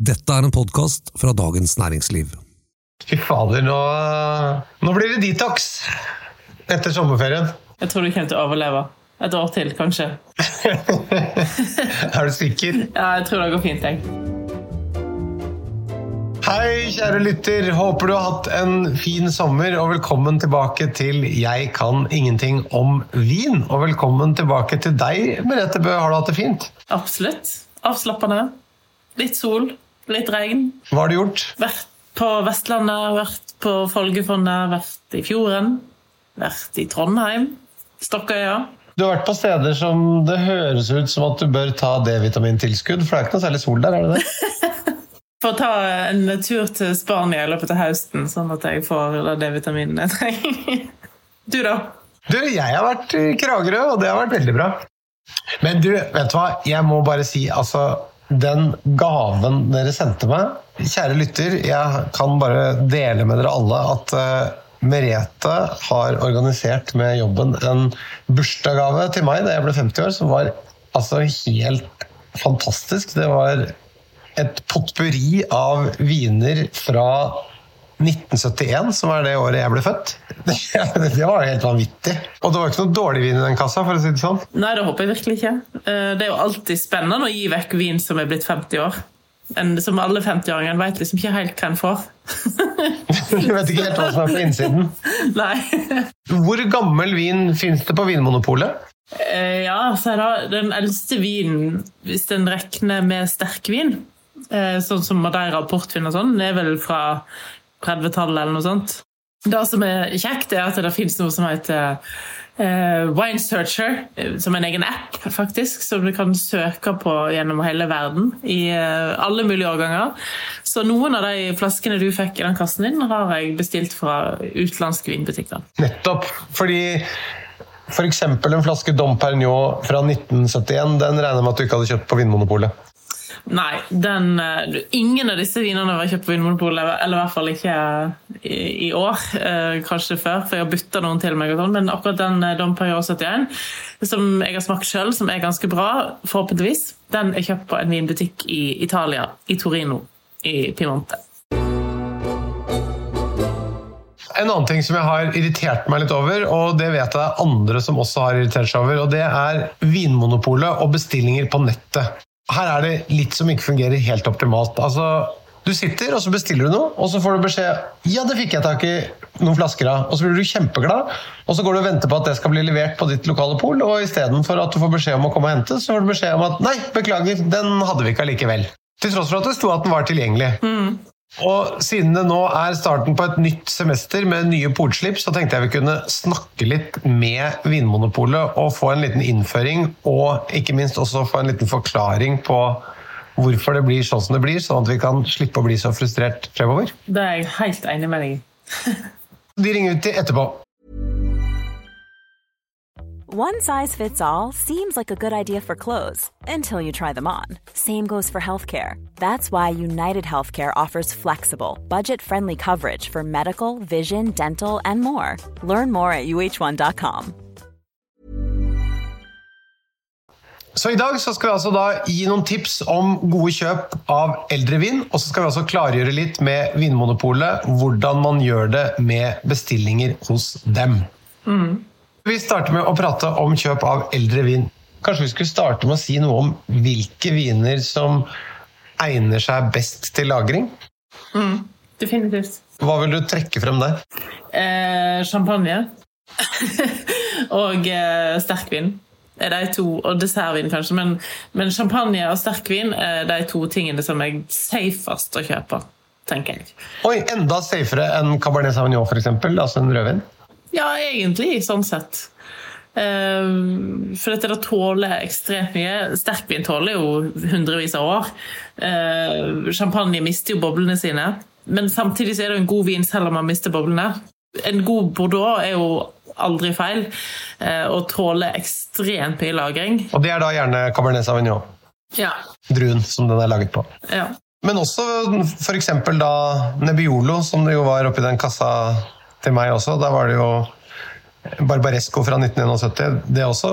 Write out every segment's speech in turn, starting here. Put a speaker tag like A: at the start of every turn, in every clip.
A: Dette er en podkast fra Dagens Næringsliv.
B: Fy fader, nå, nå blir det detox etter sommerferien.
C: Jeg tror du kommer til å overleve. Et år til, kanskje.
B: er du sikker?
C: Ja, jeg tror det går fint, jeg.
B: Hei, kjære lytter. Håper du har hatt en fin sommer, og velkommen tilbake til Jeg kan ingenting om vin. Og velkommen tilbake til deg, Merete Bø. Har du hatt det fint?
C: Absolutt. Avslappende. Litt sol, litt regn.
B: Hva har du gjort?
C: Vært på Vestlandet, vært på Folgefondet, vært i fjorden. Vært i Trondheim. Stokkøya.
B: Du har vært på steder som det høres ut som at du bør ta D-vitamintilskudd, for det er ikke noe særlig sol der, er det det?
C: får ta en tur til Spania i løpet av høsten, sånn at jeg får det D-vitaminen jeg trenger. Du, da?
B: Du, jeg har vært i Kragerø, og det har vært veldig bra. Men du, vet du hva? Jeg må bare si, altså Den gaven dere sendte meg Kjære lytter, jeg kan bare dele med dere alle at uh, Merete har organisert med jobben en bursdagsgave til meg da jeg ble 50 år, som var altså helt fantastisk. Det var et potpurri av viner fra 1971, som er det året jeg ble født. Det var helt vanvittig. Og det var ikke noe dårlig vin i den kassa. for å si det sånn.
C: Nei, det håper jeg virkelig ikke. Eh, det er jo alltid spennende å gi vekk vin som er blitt 50 år. En, som alle 50-åringer vet liksom ikke helt hva en får.
B: du vet ikke helt hva som er på innsiden?
C: Nei.
B: Hvor gammel vin fins det på Vinmonopolet?
C: Eh, ja, så er det den eldste vinen, hvis en regner med sterkvin, eh, sånn som Madeira og portvin og sånn, er vel fra 30-tallet eller noe sånt. Det som er kjekt, er at det finnes noe som heter uh, Wine Searcher, som en egen app, faktisk, som du kan søke på gjennom hele verden i uh, alle mulige årganger. Så noen av de flaskene du fikk i den kassen din, har jeg bestilt fra utenlandske vinbutikker.
B: Nettopp. Fordi f.eks. For en flaske Dom Pernod fra 1971, den regner med at du ikke hadde kjøpt på Vinmonopolet?
C: Nei, den, ingen av disse vinene var kjøpt på Vinmonopolet, eller i hvert fall ikke i, i år. Eh, kanskje før, for jeg har bytta noen til meg. sånn, Men akkurat den Dom Perignon 71, som jeg har smakt sjøl, som er ganske bra, forhåpentligvis, den er kjøpt på en vinbutikk i Italia, i Torino, i Piemonte.
B: En annen ting som jeg har irritert meg litt over, og det vet jeg andre som også har irritert seg over, og det er Vinmonopolet og bestillinger på nettet. Her er det litt som ikke fungerer helt optimalt. Altså, du sitter og så bestiller du noe, og så får du beskjed ja, det fikk jeg tak i noen flasker av. Og så blir du kjempeglad, og så går du og venter på at det skal bli levert på ditt lokale pol, og istedenfor at du får beskjed om å komme og hente, så får du beskjed om at nei, beklager, den hadde vi ikke allikevel. Til tross for at det sto at den var tilgjengelig.
C: Mm.
B: Og siden det nå er starten på et nytt semester med nye polslipp, så tenkte jeg vi kunne snakke litt med Vinmonopolet og få en liten innføring, og ikke minst også få en liten forklaring på hvorfor det blir sånn som det blir, sånn at vi kan slippe å bli så frustrert fremover.
C: Det er jeg helt enig med deg i.
B: De ringer ut til etterpå.
D: One size fits all seems like a good idea for clothes until you try them on. Same goes for healthcare. That's why United Healthcare offers flexible, budget friendly coverage for medical, vision, dental, and more. Learn more at uh1.com.
B: Så i dag så skal vi altså da gi noen tips om gode kjøp av eldrevin, og så skal vi altså klargjøre litt med Vinmonopolet hvordan man gjør det med bestillinger hos dem.
C: Mm.
B: Vi starter med å prate om kjøp av eldre vin. Kanskje vi skulle starte med å si noe om hvilke viner som egner seg best til lagring?
C: Mm, definitivt.
B: Hva vil du trekke frem der?
C: Eh, champagne. og eh, sterkvin. Er de to, og dessertvin kanskje, men, men champagne og sterkvin er de to tingene som er safest å kjøpe. tenker jeg.
B: Oi, Enda safere enn Cabernet Sauvignon, f.eks.? Altså en rødvin?
C: Ja, egentlig, sånn sett. Uh, for dette det tåler ekstremt mye. Sterkvin tåler jo hundrevis av år. Uh, champagne mister jo boblene sine. Men samtidig så er det en god vin selv om man mister boblene. En god bordeaux er jo aldri feil, uh, og tåler ekstremt mye lagring.
B: Og det er da gjerne Cabernet Sauvignon?
C: Ja.
B: Druen som den er laget på.
C: Ja.
B: Men også f.eks. da Nebbiolo, som det jo var oppi den kassa til meg også. Da var det jo Barbaresco fra 1971. Det også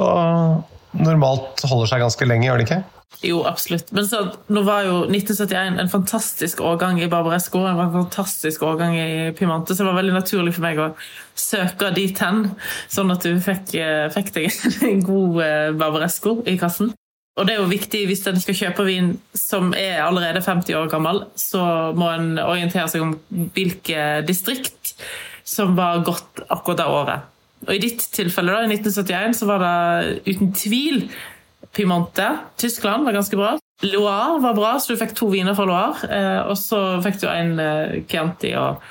B: normalt holder seg ganske lenge, gjør det ikke?
C: Jo, absolutt. Men så, nå var jo 1971 en fantastisk årgang i Barbaresco, en fantastisk årgang i Pimante, så det var veldig naturlig for meg å søke dit hen, sånn at du fikk, eh, fikk deg en god eh, Barbaresco i kassen. Og det er jo viktig hvis en skal kjøpe vin som er allerede 50 år gammel, så må en orientere seg om hvilke distrikt som var godt akkurat det året. Og I ditt tilfelle, da, i 1971, så var det uten tvil Piemonte. Tyskland var ganske bra. Loire var bra, så du fikk to viner fra Loire. Eh, og så fikk du en eh, Chianti og,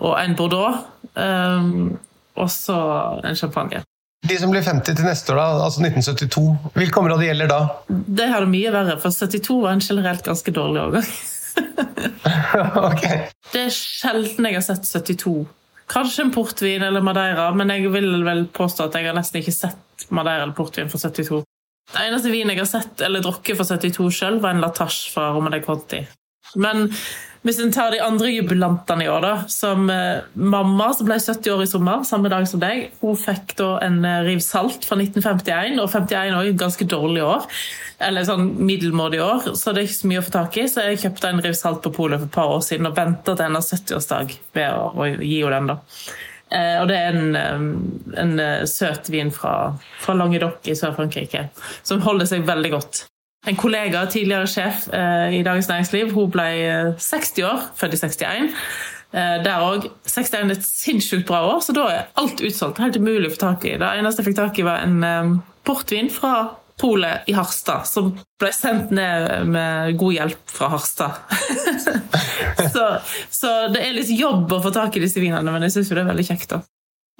C: og en Bordeaux. Um, og så en champagne.
B: De som blir 50 til neste år, da, altså 1972, hvilke områder gjelder da?
C: Det har det mye verre, for 72 var en generelt ganske dårlig årgang.
B: okay.
C: Det er sjelden jeg har sett 72. Kanskje en portvin eller Madeira, men jeg vil vel påstå at jeg har nesten ikke sett Madeira eller portvin fra 72. Det eneste vin jeg har sett eller drukket fra 72 sjøl, var en Latache fra Romadec Conti. Men hvis en tar de andre jubilantene i år, da, som eh, mamma, som ble 70 år i sommer, samme dag som deg, hun fikk da en eh, Riv Salt fra 1951, og 51 år et ganske dårlig år. Eller sånn middelmådig år, så det er ikke så mye å få tak i. Så jeg kjøpte en Riv Salt på polet for et par år siden og venta til hennes 70-årsdag ved å, gi henne den. da. Eh, og det er en, en, en eh, søt vin fra, fra Languedoc i Sør-Frankrike som holder seg veldig godt. En kollega, tidligere sjef i Dagens Næringsliv, hun ble 60 år, født i 61. Der òg. 61 er et sinnssykt bra år, så da er alt utsolgt. Helt umulig å få tak i. Det eneste jeg fikk tak i, var en portvin fra polet i Harstad, som ble sendt ned med god hjelp fra Harstad. så, så, det er litt jobb å få tak i disse vinene, men jeg syns det er veldig kjekt. da.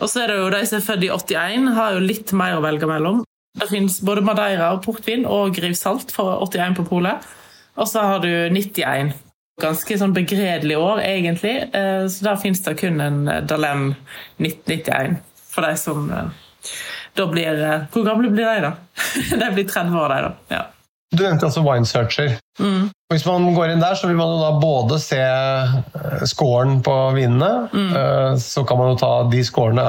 C: Og så er det jo de som er født i 81, har jo litt mer å velge mellom. Det fins både Madeira og portvin og Grivsalt for fra 81 på polet. Og så har du 91. Ganske sånn begredelig år, egentlig. Eh, så der fins det kun en Dalem 1991 for de som eh, da blir eh, Hvor gamle blir de, da? de blir 30 år, de, da. Ja.
B: Du nevnte altså Wine Searcher. Mm. Hvis man går inn der, så vil man jo da både se eh, scoren på vinene. Mm. Eh, så kan man jo ta de scorene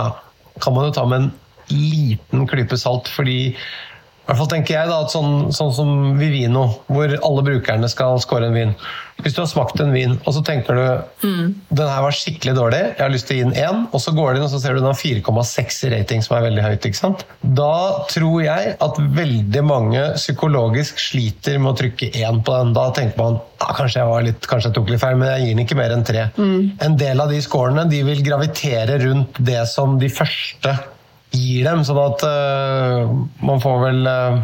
B: kan man jo ta med en liten klype salt, fordi i hvert fall tenker jeg da, at sånn, sånn, som Vivino, hvor alle brukerne skal score en vin. Hvis du har smakt en vin, og så tenker du mm. den her var skikkelig dårlig, jeg har lyst til å gi den én, og så går du inn og så ser du den har 4,6 i rating, som er veldig høyt. ikke sant? Da tror jeg at veldig mange psykologisk sliter med å trykke én på den. Da tenker man ah, kanskje jeg var litt, kanskje jeg tok litt feil, men jeg gir den ikke mer enn tre. Mm. En del av de scorene de vil gravitere rundt det som de første gir dem, sånn at uh, man får vel uh,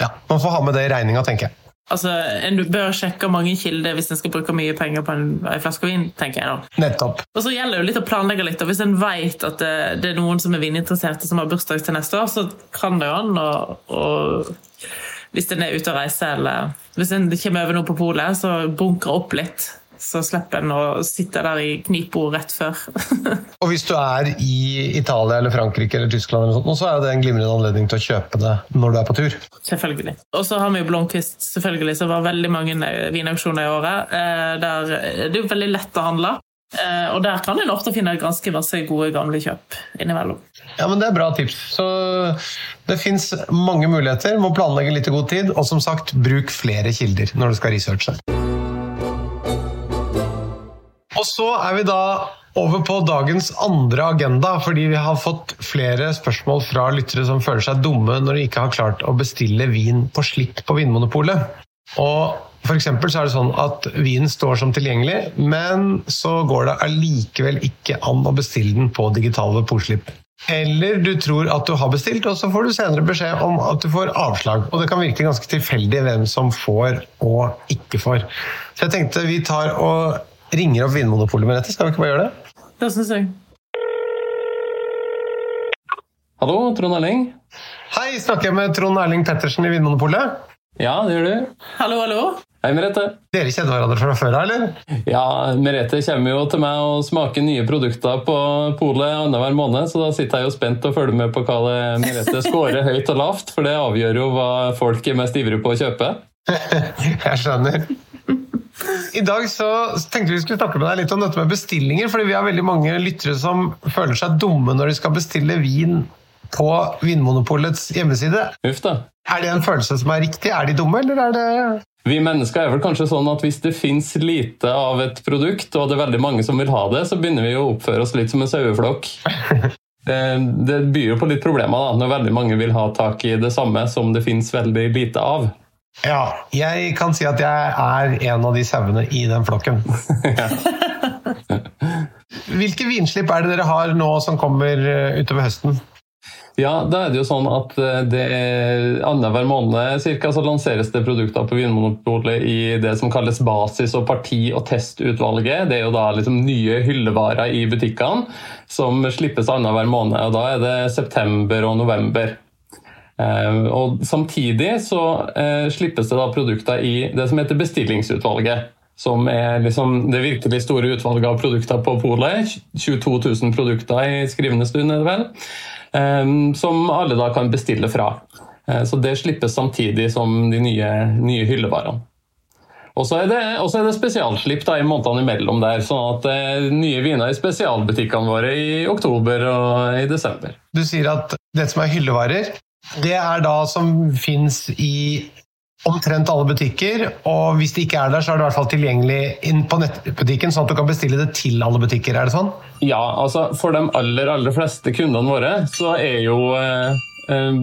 B: Ja, man får ha med det i regninga, tenker jeg.
C: Altså, En bør sjekke mange kilder hvis en skal bruke mye penger på en, en flaske vin. tenker jeg da.
B: Nettopp.
C: Og så gjelder det jo litt å planlegge litt. og Hvis en vet at det, det, er noen som er vininteresserte som har bursdag til neste år, så kan det jo an å Hvis en er ute og reiser, eller hvis en kommer over noe på polet, så bunkre opp litt så slipper en å sitte der i knipo rett før.
B: og hvis du er i Italia eller Frankrike eller Tyskland, eller sånt, så er det en glimrende anledning til å kjøpe det når du er på tur.
C: Selvfølgelig. Og så har vi jo Blomkvist, selvfølgelig, så var veldig mange vinauksjoner i året. Eh, der det er jo veldig lett å handle. Eh, og der kan en ofte finne ganske masse gode, gamle kjøp innimellom.
B: Ja, men Det er bra tips. Så Det fins mange muligheter. Må planlegge litt i god tid. Og som sagt, bruk flere kilder når du skal researche. Og så er vi da over på dagens andre agenda, fordi vi har fått flere spørsmål fra lyttere som føler seg dumme når de ikke har klart å bestille vin på slipp på Vinmonopolet. Og for så er det sånn at Vinen står som tilgjengelig, men så går det allikevel ikke an å bestille den på digitale poslipp. Eller du tror at du har bestilt, og så får du senere beskjed om at du får avslag. Og det kan virke ganske tilfeldig hvem som får og ikke får. Så jeg tenkte vi tar og ringer opp Vinmonopolet med dette. Skal vi ikke bare gjøre det?
C: Det syns jeg.
E: Hallo, Trond Erling.
B: Hei, snakker jeg med Trond Erling Pettersen i Vinmonopolet?
E: Ja, det gjør du.
C: Hallo, hallo.
E: Hei, Merete.
B: Dere kjenner hverandre fra før av, eller?
E: Ja, Merete kommer jo til meg og smaker nye produkter på polet annenhver måned, så da sitter jeg jo spent og følger med på hva det Merete scorer høyt og lavt, for det avgjør jo hva folk er mest ivrige på å kjøpe.
B: jeg skjønner. I dag så tenkte vi skulle snakke med deg litt om dette med bestillinger. fordi vi har veldig mange lyttere som føler seg dumme når de skal bestille vin på Vinmonopolets hjemmeside.
E: Uff da.
B: Er det en følelse som er riktig? Er de dumme, eller er det
E: Vi mennesker er vel kanskje sånn at hvis det fins lite av et produkt, og det er veldig mange som vil ha det, så begynner vi å oppføre oss litt som en saueflokk. Det, byr jo på litt problemer da, når veldig mange vil ha tak i det samme som det fins veldig lite av.
B: Ja, jeg kan si at jeg er en av de sauene i den flokken. Hvilke vinslipp er det dere har nå som kommer eh, utover høsten?
E: Ja, da er det jo sånn at eh, det er annenhver måned cirka, så lanseres det produkter på Vinmonopolet i det som kalles basis- og parti- og testutvalget. Det er jo da liksom nye hyllevarer i butikkene som slippes annenhver måned. og Da er det september og november. Eh, Og Samtidig så eh, slippes det da produkter i det som heter bestillingsutvalget. Som er liksom det virkelig store utvalget av produkter på polet. 22 000 produkter i skrivende stund, er det vel. eh, Som alle da kan bestille fra. Så det slippes samtidig som de nye, nye hyllevarene. Og så er det, det spesialslipp i månedene imellom der, sånn at det er nye viner i spesialbutikkene våre i oktober og i desember.
B: Du sier at det som er hyllevarer, det er da som fins i omtrent alle butikker, og hvis det ikke er der, så er det i hvert fall tilgjengelig inn på nettbutikken, sånn at du kan bestille det til alle butikker, er det sånn?
E: Ja, altså for de aller, aller fleste kundene våre så er jo eh, eh,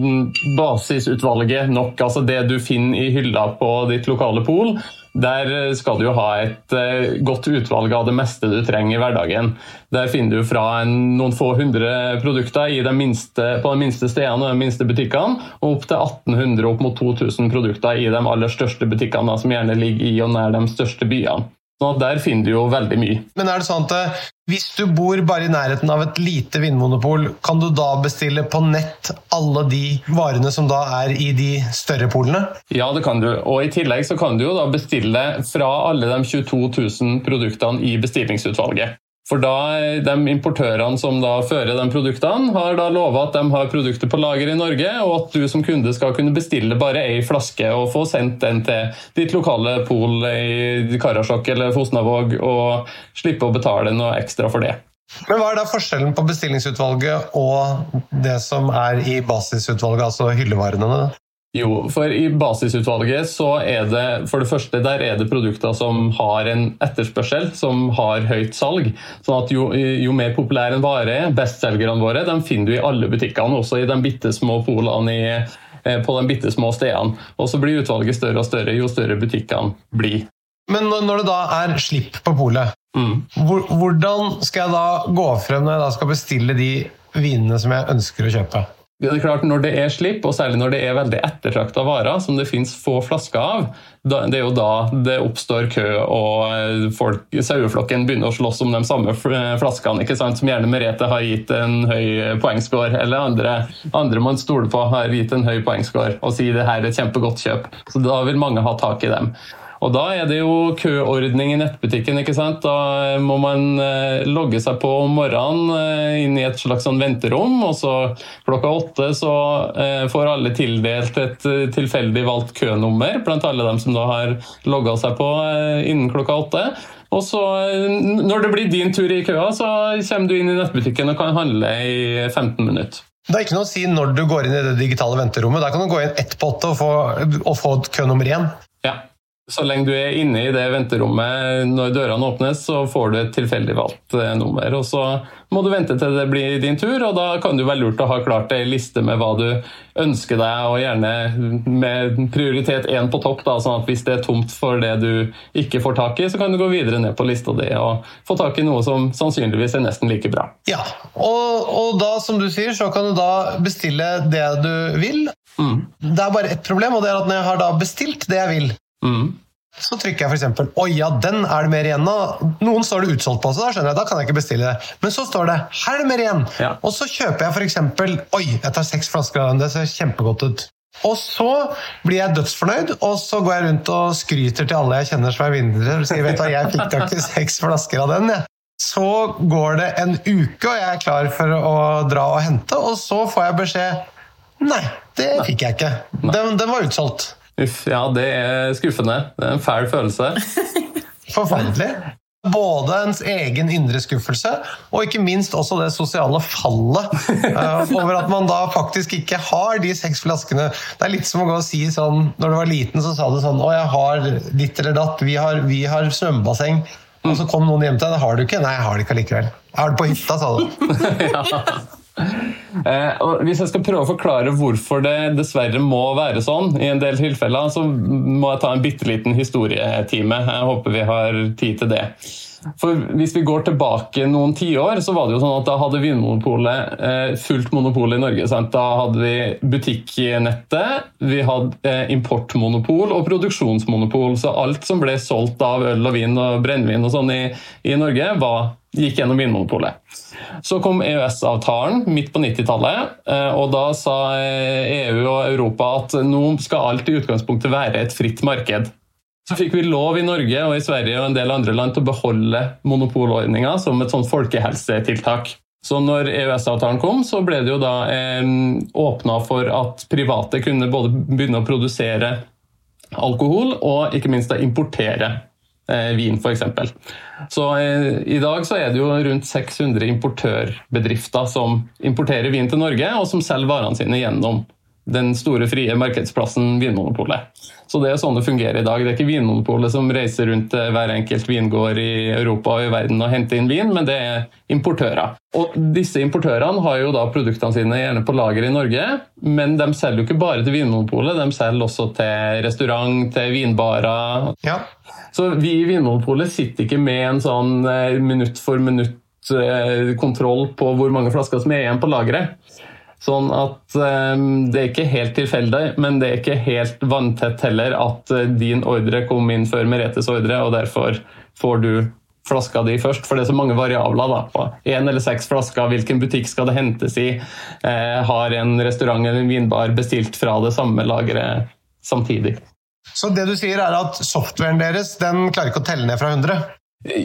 E: basisutvalget nok. Altså det du finner i hylla på ditt lokale pol. Der skal du jo ha et eh, godt utvalg av det meste du trenger i hverdagen. Der finner du fra en, noen få hundre produkter de minste, på de minste stedene og de minste butikkene, og opp til 1800 opp mot 2000 produkter i de aller største butikkene, som gjerne ligger i og nær de største byene. At Der finner du jo veldig mye.
B: Men er det sånn at eh, hvis du bor bare i nærheten av et lite vinmonopol, kan du da bestille på nett alle de varene som da er i de større polene?
E: Ja, det kan du. Og I tillegg så kan du jo da bestille fra alle de 22 000 produktene i bestillingsutvalget. For da, De importørene som da fører de produktene, har da lova at de har produkter på lager i Norge, og at du som kunde skal kunne bestille bare ei flaske og få sendt den til ditt lokale pol i Karasjok eller Fosnavåg, og slippe å betale noe ekstra for det.
B: Men hva er da forskjellen på bestillingsutvalget og det som er i basisutvalget, altså hyllevarene?
E: Jo, for i basisutvalget så er det for det første der er det produkter som har en etterspørsel, som har høyt salg. Sånn at jo, jo mer populær en vare er, bestselgerne våre, de finner du i alle butikkene, også i de bitte små polene i, eh, på de bitte små stedene. Og så blir utvalget større og større jo større butikkene blir.
B: Men når det da er slipp på polet,
E: Mm.
B: hvordan skal jeg da gå frem når jeg da skal bestille de vinene som jeg ønsker å kjøpe?
E: Det er klart Når det er slipp, og særlig når det er veldig ettertrakta varer, som det finnes få flasker av, det er jo da det oppstår kø, og eh, folk, saueflokken begynner å slåss om de samme flaskene, ikke sant? som gjerne Merete har gitt en høy poengscore, eller andre, andre man stoler på har gitt en høy poengscore, og sier det her er et kjempegodt kjøp. Så Da vil mange ha tak i dem. Og Da er det jo køordning i nettbutikken. ikke sant? Da må man eh, logge seg på om morgenen eh, inn i et slags sånn venterom, og så klokka åtte så eh, får alle tildelt et tilfeldig valgt kønummer blant alle dem som da har logga seg på innen klokka åtte. Og så, Når det blir din tur i køa, så kommer du inn i nettbutikken og kan handle i 15 minutter.
B: Det er ikke noe å si når du går inn i det digitale venterommet. Da kan du gå inn ett på åtte og få, og få kø nummer én.
E: Så lenge du er inne i det venterommet når dørene åpnes, så får du et tilfeldig valgt eh, nummer. Og så må du vente til det blir din tur, og da kan det være lurt å ha klart ei liste med hva du ønsker deg, og gjerne med prioritet én på topp, da, sånn at hvis det er tomt for det du ikke får tak i, så kan du gå videre ned på lista di og få tak i noe som sannsynligvis er nesten like bra.
B: Ja, og, og da, som du sier, så kan du da bestille det du vil. Det er bare ett problem, og det er at når jeg har da bestilt det jeg vil,
E: Mm.
B: så trykker jeg f.eks. Oi, ja, den er det mer igjen av. Noen står det utsolgt på, så da skjønner jeg, da kan jeg ikke bestille det. Men så står det her er det mer igjen.
E: Ja.
B: Og så kjøper jeg f.eks. Oi, jeg tar seks flasker av den, det ser kjempegodt ut. Og så blir jeg dødsfornøyd, og så går jeg rundt og skryter til alle jeg kjenner som er vinnere. og sier, vet du hva, jeg fikk tak i seks flasker av den, jeg. Så går det en uke, og jeg er klar for å dra og hente, og så får jeg beskjed Nei, det fikk jeg ikke. Den, den var utsolgt.
E: Uff, ja, det er skuffende. Det er en fæl følelse.
B: Forferdelig. både ens egen indre skuffelse og ikke minst også det sosiale fallet uh, over at man da faktisk ikke har de seks flaskene. Det er litt som å gå og si sånn Når du var liten, så sa du sånn Å, jeg har ditt eller datt. Vi har, vi har svømmebasseng. Og så kom noen hjem til deg. Det har du ikke. Nei, jeg har det ikke allikevel. Jeg har det på hytta, sa du.
E: Eh, og hvis jeg skal prøve å forklare hvorfor det dessverre må være sånn, i en del tilfeller, så må jeg ta en bitte liten historietime. Jeg håper vi har tid til det. For Hvis vi går tilbake noen tiår, så var det jo sånn at da hadde Vinmonopolet eh, fullt monopol i Norge. Sant? Da hadde vi butikknettet, vi hadde eh, importmonopol og produksjonsmonopol. Så alt som ble solgt av øl og vin og brennevin og sånn i, i Norge, var, gikk gjennom Vinmonopolet. Så kom EØS-avtalen midt på 90-tallet, eh, og da sa EU og Europa at nå skal alt i utgangspunktet være et fritt marked. Så fikk vi lov i Norge og i Sverige og en del andre land til å beholde monopolordninga som et sånt folkehelsetiltak. Så når EØS-avtalen kom, så ble det jo da eh, åpna for at private kunne både begynne å produsere alkohol og ikke minst da importere eh, vin, f.eks. Så eh, i dag så er det jo rundt 600 importørbedrifter som importerer vin til Norge, og som selger varene sine gjennom den store frie markedsplassen Vinmonopolet. Så det er sånn det fungerer i dag. Det er ikke Vinmonopolet som reiser rundt hver enkelt vingård i Europa og i verden og henter inn vin, men det er importører. Og disse importørene har jo da produktene sine gjerne på lager i Norge, men de selger jo ikke bare til Vinmonopolet, de selger også til restaurant, til vinbarer.
B: Ja.
E: Så vi i Vinmonopolet sitter ikke med en sånn eh, minutt for minutt eh, kontroll på hvor mange flasker som er igjen på lageret. Sånn at um, Det er ikke helt tilfeldig, men det er ikke helt vanntett heller at uh, din ordre kom inn før Meretes ordre, og derfor får du flaska di først. For det er så mange variabler. da, på Én eller seks flasker, hvilken butikk skal det hentes i? Eh, har en restaurant eller en vinbar bestilt fra det samme lageret samtidig?
B: Så det du sier er at softwaren deres den klarer ikke å telle ned fra 100?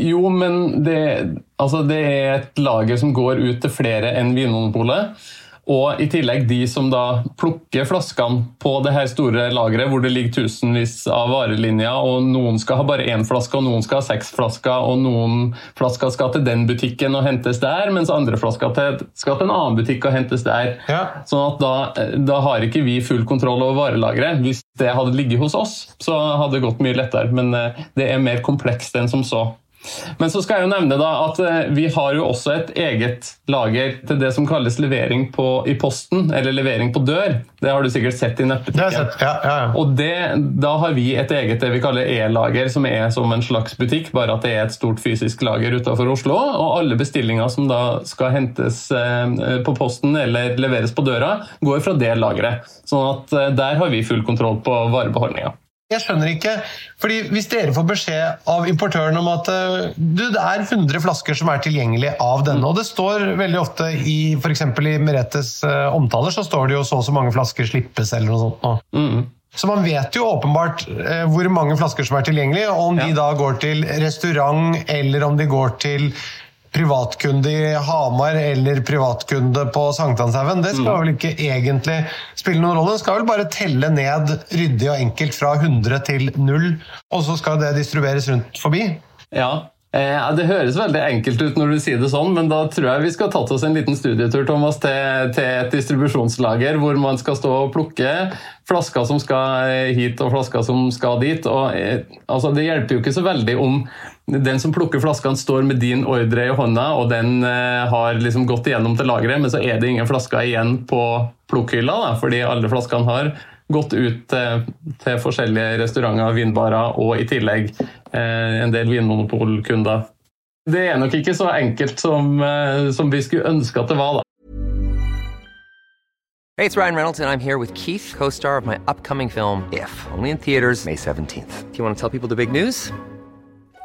E: Jo, men det, altså det er et lager som går ut til flere enn Vinmonopolet. Og i tillegg de som da plukker flaskene på det her store lageret hvor det ligger tusenvis av varelinjer, og noen skal ha bare én flaske, og noen skal ha seks flasker, og noen flasker skal til den butikken og hentes der, mens andre flasker skal til en annen butikk og hentes der.
B: Ja.
E: Sånn at da, da har ikke vi full kontroll over varelageret. Hvis det hadde ligget hos oss, så hadde det gått mye lettere, men eh, det er mer komplekst enn som så. Men så skal jeg jo nevne da at eh, vi har jo også et eget lager til det som kalles levering på, i posten, eller levering på dør. Det har du sikkert sett i nettbutikken.
B: Ja, ja, ja.
E: Og det, Da har vi et eget det vi kaller e-lager, som er som en slags butikk, bare at det er et stort fysisk lager utenfor Oslo. Og alle bestillinger som da skal hentes eh, på posten eller leveres på døra, går fra det lageret. Sånn at eh, der har vi full kontroll på varebeholdninga.
B: Jeg skjønner ikke, fordi Hvis dere får beskjed av importøren om at eh, du, det er 100 flasker som er tilgjengelig av denne, og det står veldig ofte i f.eks. i Meretes uh, omtaler så står det jo så og så mange flasker slippes eller noe sånt. Nå.
E: Mm.
B: Så man vet jo åpenbart uh, hvor mange flasker som er tilgjengelig, og om ja. de da går til restaurant eller om de går til privatkunde i Hamar eller privatkunde på Sankthanshaugen, det skal mm. vel ikke egentlig spille noen rolle. Det skal vel bare telle ned ryddig og enkelt fra 100 til 0, og så skal det distribueres rundt forbi.
E: Ja, Eh, det høres veldig enkelt ut når du sier det sånn, men da tror jeg vi skal tatt oss en liten studietur Thomas, til, til, et distribusjonslager hvor man skal stå og plukke flasker som skal eh, hit og flasker som skal dit. Og, eh, altså, det hjelper jo ikke så veldig om den som plukker flaskene, står med din ordre i hånda, og den har liksom gått igjennom til lageret, men så er det ingen flasker igjen på plukkhylla, da, fordi alle flaskene har gått ut til, til forskjellige restauranter, vinbarer og i tillegg en del vinmonopolkunder. Det er nok ikke så enkelt som, eh, som vi skulle ønske at det var. da.
F: Hey, it's Ryan Reynolds, and I'm here with Keith, co-star of my upcoming film, If, only in theaters May 17th. Do you want to tell people the big news?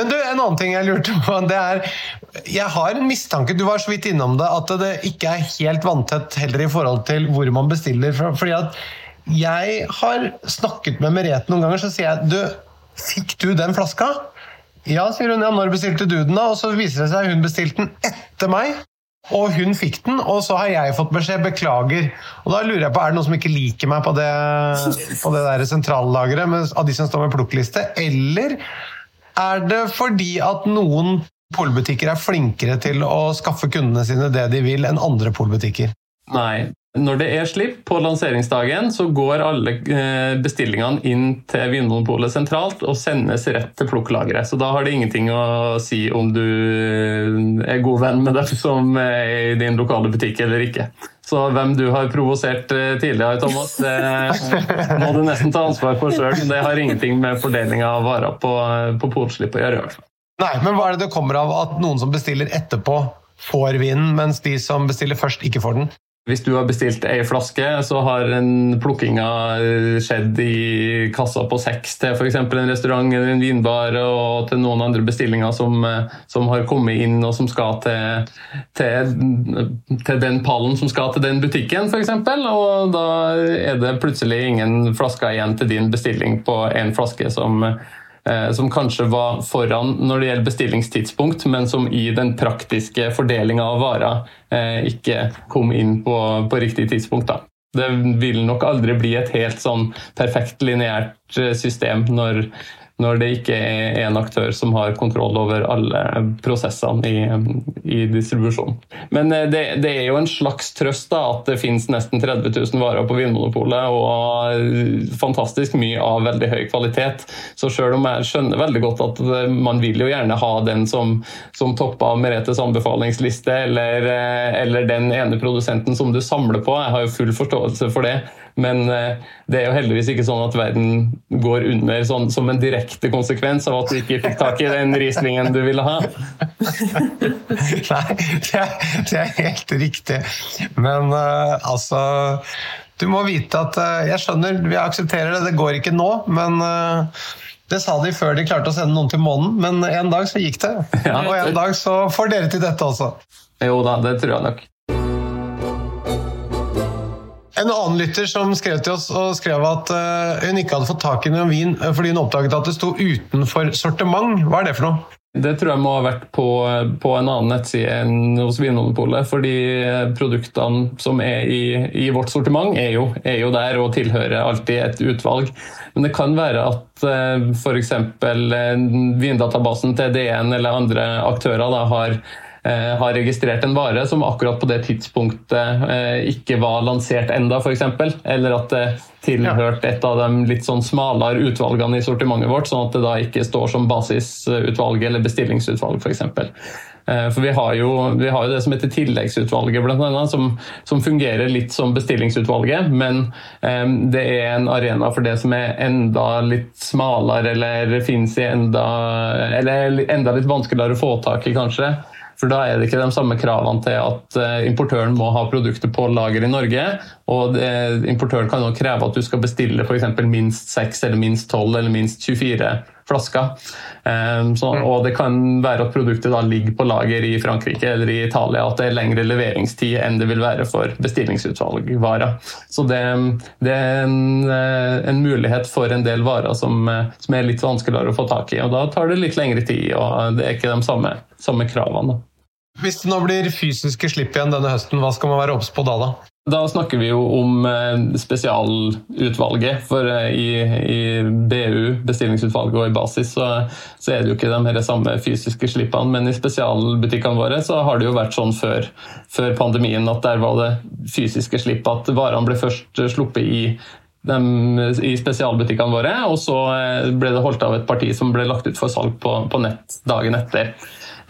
B: Men du, en annen ting jeg lurte på, det er Jeg har en mistanke, du var så vidt innom det, at det ikke er helt vanntett heller i forhold til hvor man bestiller. Fordi at jeg har snakket med Merete noen ganger, så sier jeg du, fikk du den flaska? Ja, sier hun. Ja, når bestilte du den, da? Og så viser det seg hun bestilte den etter meg. Og hun fikk den, og så har jeg fått beskjed 'beklager'. Og Da lurer jeg på, Er det noen som ikke liker meg på det, på det der sentrallageret av de som står med plukkliste? Eller er det fordi at noen polbutikker er flinkere til å skaffe kundene sine det de vil, enn andre polbutikker?
E: Nei. Når det er slipp på lanseringsdagen, så går alle eh, bestillingene inn til Vinmonopolet sentralt og sendes rett til plukklageret. Så da har det ingenting å si om du er god venn med dem som er i din lokale butikk eller ikke. Så hvem du har provosert eh, tidligere, Thomas, det må du nesten ta ansvar for sjøl. Det har ingenting med fordelinga av varer på, på polslipp å gjøre. i hvert fall.
B: Nei, men hva er det det kommer av at noen som bestiller etterpå, får vinen, mens de som bestiller først, ikke får den?
E: Hvis du har bestilt ei flaske, så har en plukkinga skjedd i kassa på seks til f.eks. en restaurant eller en vinbar, og til noen andre bestillinger som, som har kommet inn og som skal til, til, til den pallen som skal til den butikken, f.eks. Og da er det plutselig ingen flasker igjen til din bestilling på en flaske som eh, som kanskje var foran når det gjelder bestillingstidspunkt, men som i den praktiske fordelinga av varer eh, ikke kom inn på, på riktig tidspunkt. Da. Det vil nok aldri bli et helt sånn perfekt lineært eh, system når, når det ikke er én aktør som har kontroll over alle prosessene i, i distribusjonen. Men eh, det, det, er jo en slags trøst da, at det finnes nesten 30 000 varer på Vinmonopolet, og fantastisk mye av veldig høy kvalitet. Så selv om jeg skjønner veldig godt at man vil jo gjerne ha den som, som topper Meretes anbefalingsliste, eller, eh, eller den ene produsenten som du samler på, jeg har jo full forståelse for det. Men det er jo heldigvis ikke sånn at verden går under sånn, som en direkte konsekvens av at du ikke fikk tak i den rislingen du ville ha.
B: Nei, det er, det er helt riktig. Men uh, altså Du må vite at uh, Jeg skjønner, vi aksepterer det, det går ikke nå, men uh, det sa de før de klarte å sende noen til månen, men en dag så gikk det.
E: Ja.
B: Og en dag så får dere til dette også.
E: Jo da, det tror jeg nok.
B: En annen lytter som skrev til oss og skrev at uh, hun ikke hadde fått tak i noen vin fordi hun oppdaget at det sto utenfor sortiment. Hva er det for noe?
E: Det tror jeg må ha vært på, på en annen nettside enn hos Vinmonopolet. Fordi produktene som er i, i vårt sortiment, er jo, er jo, der og tilhører alltid et utvalg. Men det kan være at f.eks. vindatabasen til DN eller andre aktører da, har har registrert en vare som akkurat på det tidspunktet ikke var lansert enda, f.eks. Eller at det tilhørte et av de litt sånn smalere utvalgene i sortimentet vårt, sånn at det da ikke står som basisutvalg eller bestillingsutvalg, f.eks. For, for vi har, jo, vi har jo det som heter tilleggsutvalget, blant annet, som, som fungerer litt som bestillingsutvalget, men um, det er en arena for det som er enda litt smalere, eller fins i enda Eller enda litt vanskeligere å få tak i, kanskje. For da er det ikke de samme kravene til at importøren må ha produktet på lager i Norge. Og det, importøren kan også kreve at du skal bestille f.eks. minst 6 eller minst 12 eller minst 24 flasker. Um, så, og det kan være at produktet da ligger på lager i Frankrike eller i Italia, at det er lengre leveringstid enn det vil være for bestillingsutvalgvarer. Så det, det er en, en, mulighet for en del varer som, som, er litt vanskeligere å få tak i. Og da tar det litt lengre tid, og det er ikke de samme, samme kravene.
B: Hvis det nå blir fysiske slipp igjen denne høsten, hva skal man være obs på da? da?
E: Da snakker vi jo om eh, spesialutvalget. For eh, i, i BU, bestillingsutvalget og i basis, så, så, er det jo ikke de her samme fysiske slippene. Men i spesialbutikkene våre så har det jo vært sånn før, før pandemien at der var det fysiske slipp. At varene ble først sluppet i de, i spesialbutikkene våre, og så eh, ble det holdt av et parti som ble lagt ut for salg på, på nett dagen etter.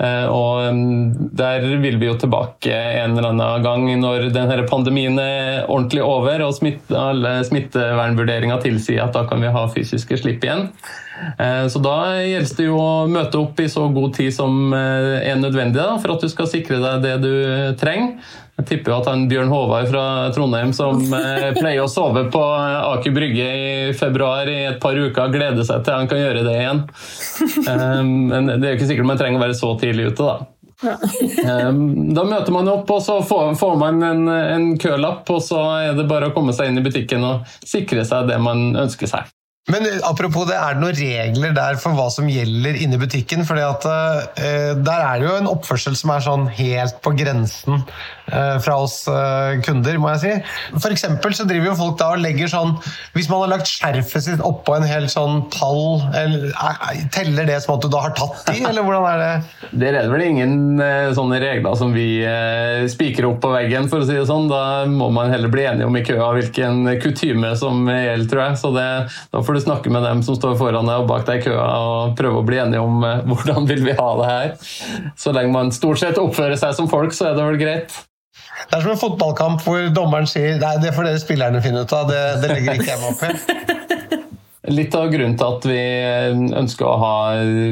E: Eh, og mm, der vil vi jo tilbake en eller annen gang når denne pandemien er ordentlig over og smitte, alle smittevernvurderinger tilsier at da kan vi ha fysiske slipp igjen. Eh, så da gjelder det jo å møte opp i så god tid som eh, er nødvendig da, for at du skal sikre deg det du trenger. Jeg tipper jo at han Bjørn Håvard fra Trondheim som eh, pleier å sove på Aker Brygge i februar i et par uker, gleder seg til han kan gjøre det igjen. Um, men det er jo ikke sikkert man trenger å være så tidlig ute, da. Um, da møter man opp, og så får, får man en, en kølapp, og så er det bare å komme seg inn i butikken og sikre seg det man ønsker seg.
B: Men eh, apropos det, er det noen regler der for hva som gjelder inne i butikken? Fordi at uh, Der er det jo en oppførsel som er sånn helt på grensen uh, fra oss uh, kunder, må jeg si. For eksempel så driver jo folk da og legger sånn Hvis man har lagt skjerfet sitt oppå en hel sånn pall, eller, teller det som at du da har tatt de, eller hvordan er det?
E: Det er vel ingen sånne regler som vi spikrer opp på veggen, for å si det sånn. Da må man heller bli enige om i køa hvilken kutyme som gjelder, tror jeg. Så det, da får du snakke med dem som står foran deg og bak deg i køa og prøve å bli enige om eh, hvordan vil vi ha det her. Så lenge man stort sett oppfører seg som folk, så er det vel greit.
B: Det er som en fotballkamp hvor dommeren sier nei, det får dere spillerne finne ut av, det, det legger ikke jeg meg opp i.
E: Litt av grunnen til at vi ønsker å ha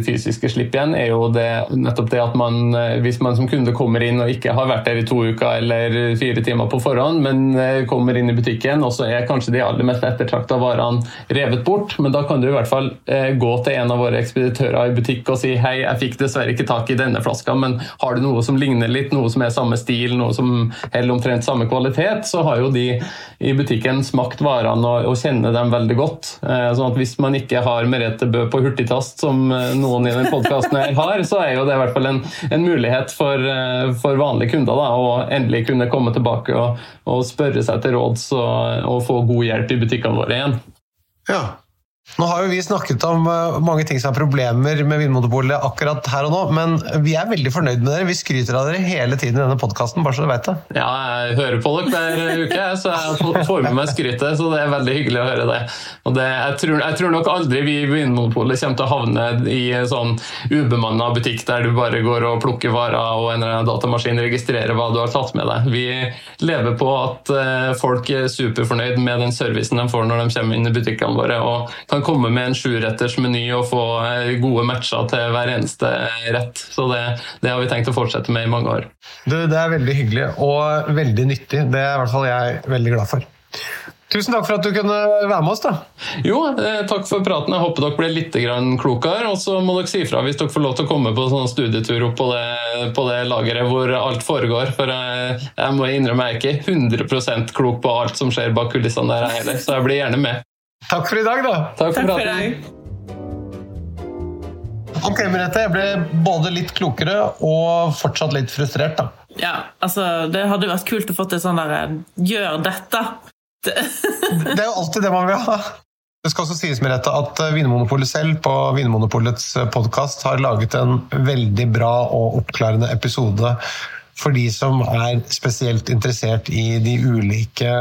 E: fysiske slipp igjen, er jo det, nettopp det at man, hvis man som kunde kommer inn og ikke har vært der i to uker eller fire timer på forhånd, men eh, kommer inn i butikken, og så er kanskje de aller mest ettertrakta varene revet bort, men da kan du i hvert fall eh, gå til en av våre ekspeditører i butikk og si hei, jeg fikk dessverre ikke tak i denne flaska, men har du noe som ligner litt, noe som er samme stil, noe som holder omtrent samme kvalitet, så har jo de i butikken smakt varene og, og kjenner dem veldig godt. Eh, sånn at hvis man ikke har Merete Bø på hurtigtast, som eh, noen i den podkasten har, så er jo det i hvert fall en, en mulighet for, eh, for, vanlige kunder da, å endelig kunne komme tilbake og, og spørre seg til råds og, og få god hjelp i butikkene våre igjen.
B: Ja, nå har jo vi snakket om eh, mange ting som er problemer med Vinmonopolet akkurat her og nå, men vi er veldig fornøyd med dere. Vi skryter av dere hele tiden i denne podkasten, bare så du vet det.
E: Ja, jeg hører på dere hver uke, så jeg får med meg skrytet, så det er veldig hyggelig å høre det. Det jeg, tror, jeg, tror, nok aldri vi i Vinmonopolet kommer til å havne i en sånn ubemanna butikk der du bare går og plukker varer og en eller annen datamaskin registrerer hva du har tatt med deg. Vi lever på at eh, folk er superfornøyd med den servicen de får når de kommer inn i butikkene våre. og kan kan komme med en sjuretters meny og få eh, gode matcher til hver eneste rett. Så det, det, har vi tenkt å fortsette med i mange år.
B: Du, det er veldig hyggelig og veldig nyttig. Det er i hvert fall jeg veldig glad for. Tusen takk for at du kunne være med oss. da.
E: Jo, eh, takk for praten. Jeg håper dere ble litt klokere. Og så må dere si fra hvis dere får lov til å komme på sånn studietur opp på det, på det lageret hvor alt foregår. For jeg, jeg må innrømme jeg er ikke 100% klok på alt som skjer bak kulissene der heller, så jeg blir gjerne med.
B: Takk for i dag, da.
E: Takk for, Takk for praten.
B: Ok, Merete. Jeg ble både litt klokere og fortsatt litt frustrert, da.
C: Ja, altså, det hadde vært kult å få til sånn derre Gjør dette!
B: Det. det er jo alltid det man vil ha. Det skal også sies Merete, at Vinmonopolet selv på Vinmonopolets podkast har laget en veldig bra og oppklarende episode for de som er spesielt interessert i de ulike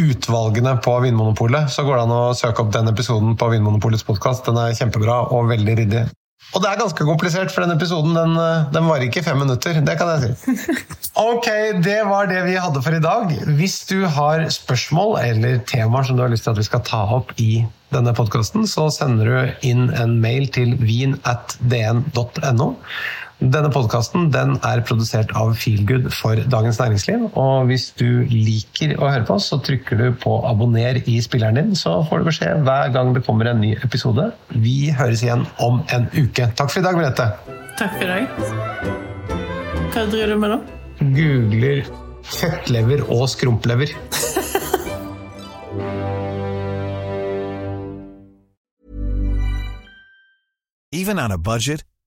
B: utvalgene på Vinmonopolet, så går det an å søke opp den episoden på Vinmonopolets podkast. Den er kjempebra og veldig ryddig. Og det er ganske komplisert, for den episoden den, den varer ikke fem minutter. Det kan jeg si. Ok, det var det vi hadde for i dag. Hvis du har spørsmål eller temaer som du har lyst til at vi skal ta opp i denne podkasten, så sender du inn en mail til vin at dn.no. Denne podkasten er produsert av Feelgood for Dagens Næringsliv. og Hvis du liker å høre på oss, så trykker du på abonner i spilleren din, så får du beskjed hver gang det kommer en ny episode. Vi høres igjen om en uke. Takk for i dag, Merete.
C: Takk for i dag. Hva driver du med nå?
B: Googler fettlever og skrumplever.
G: Even on a budget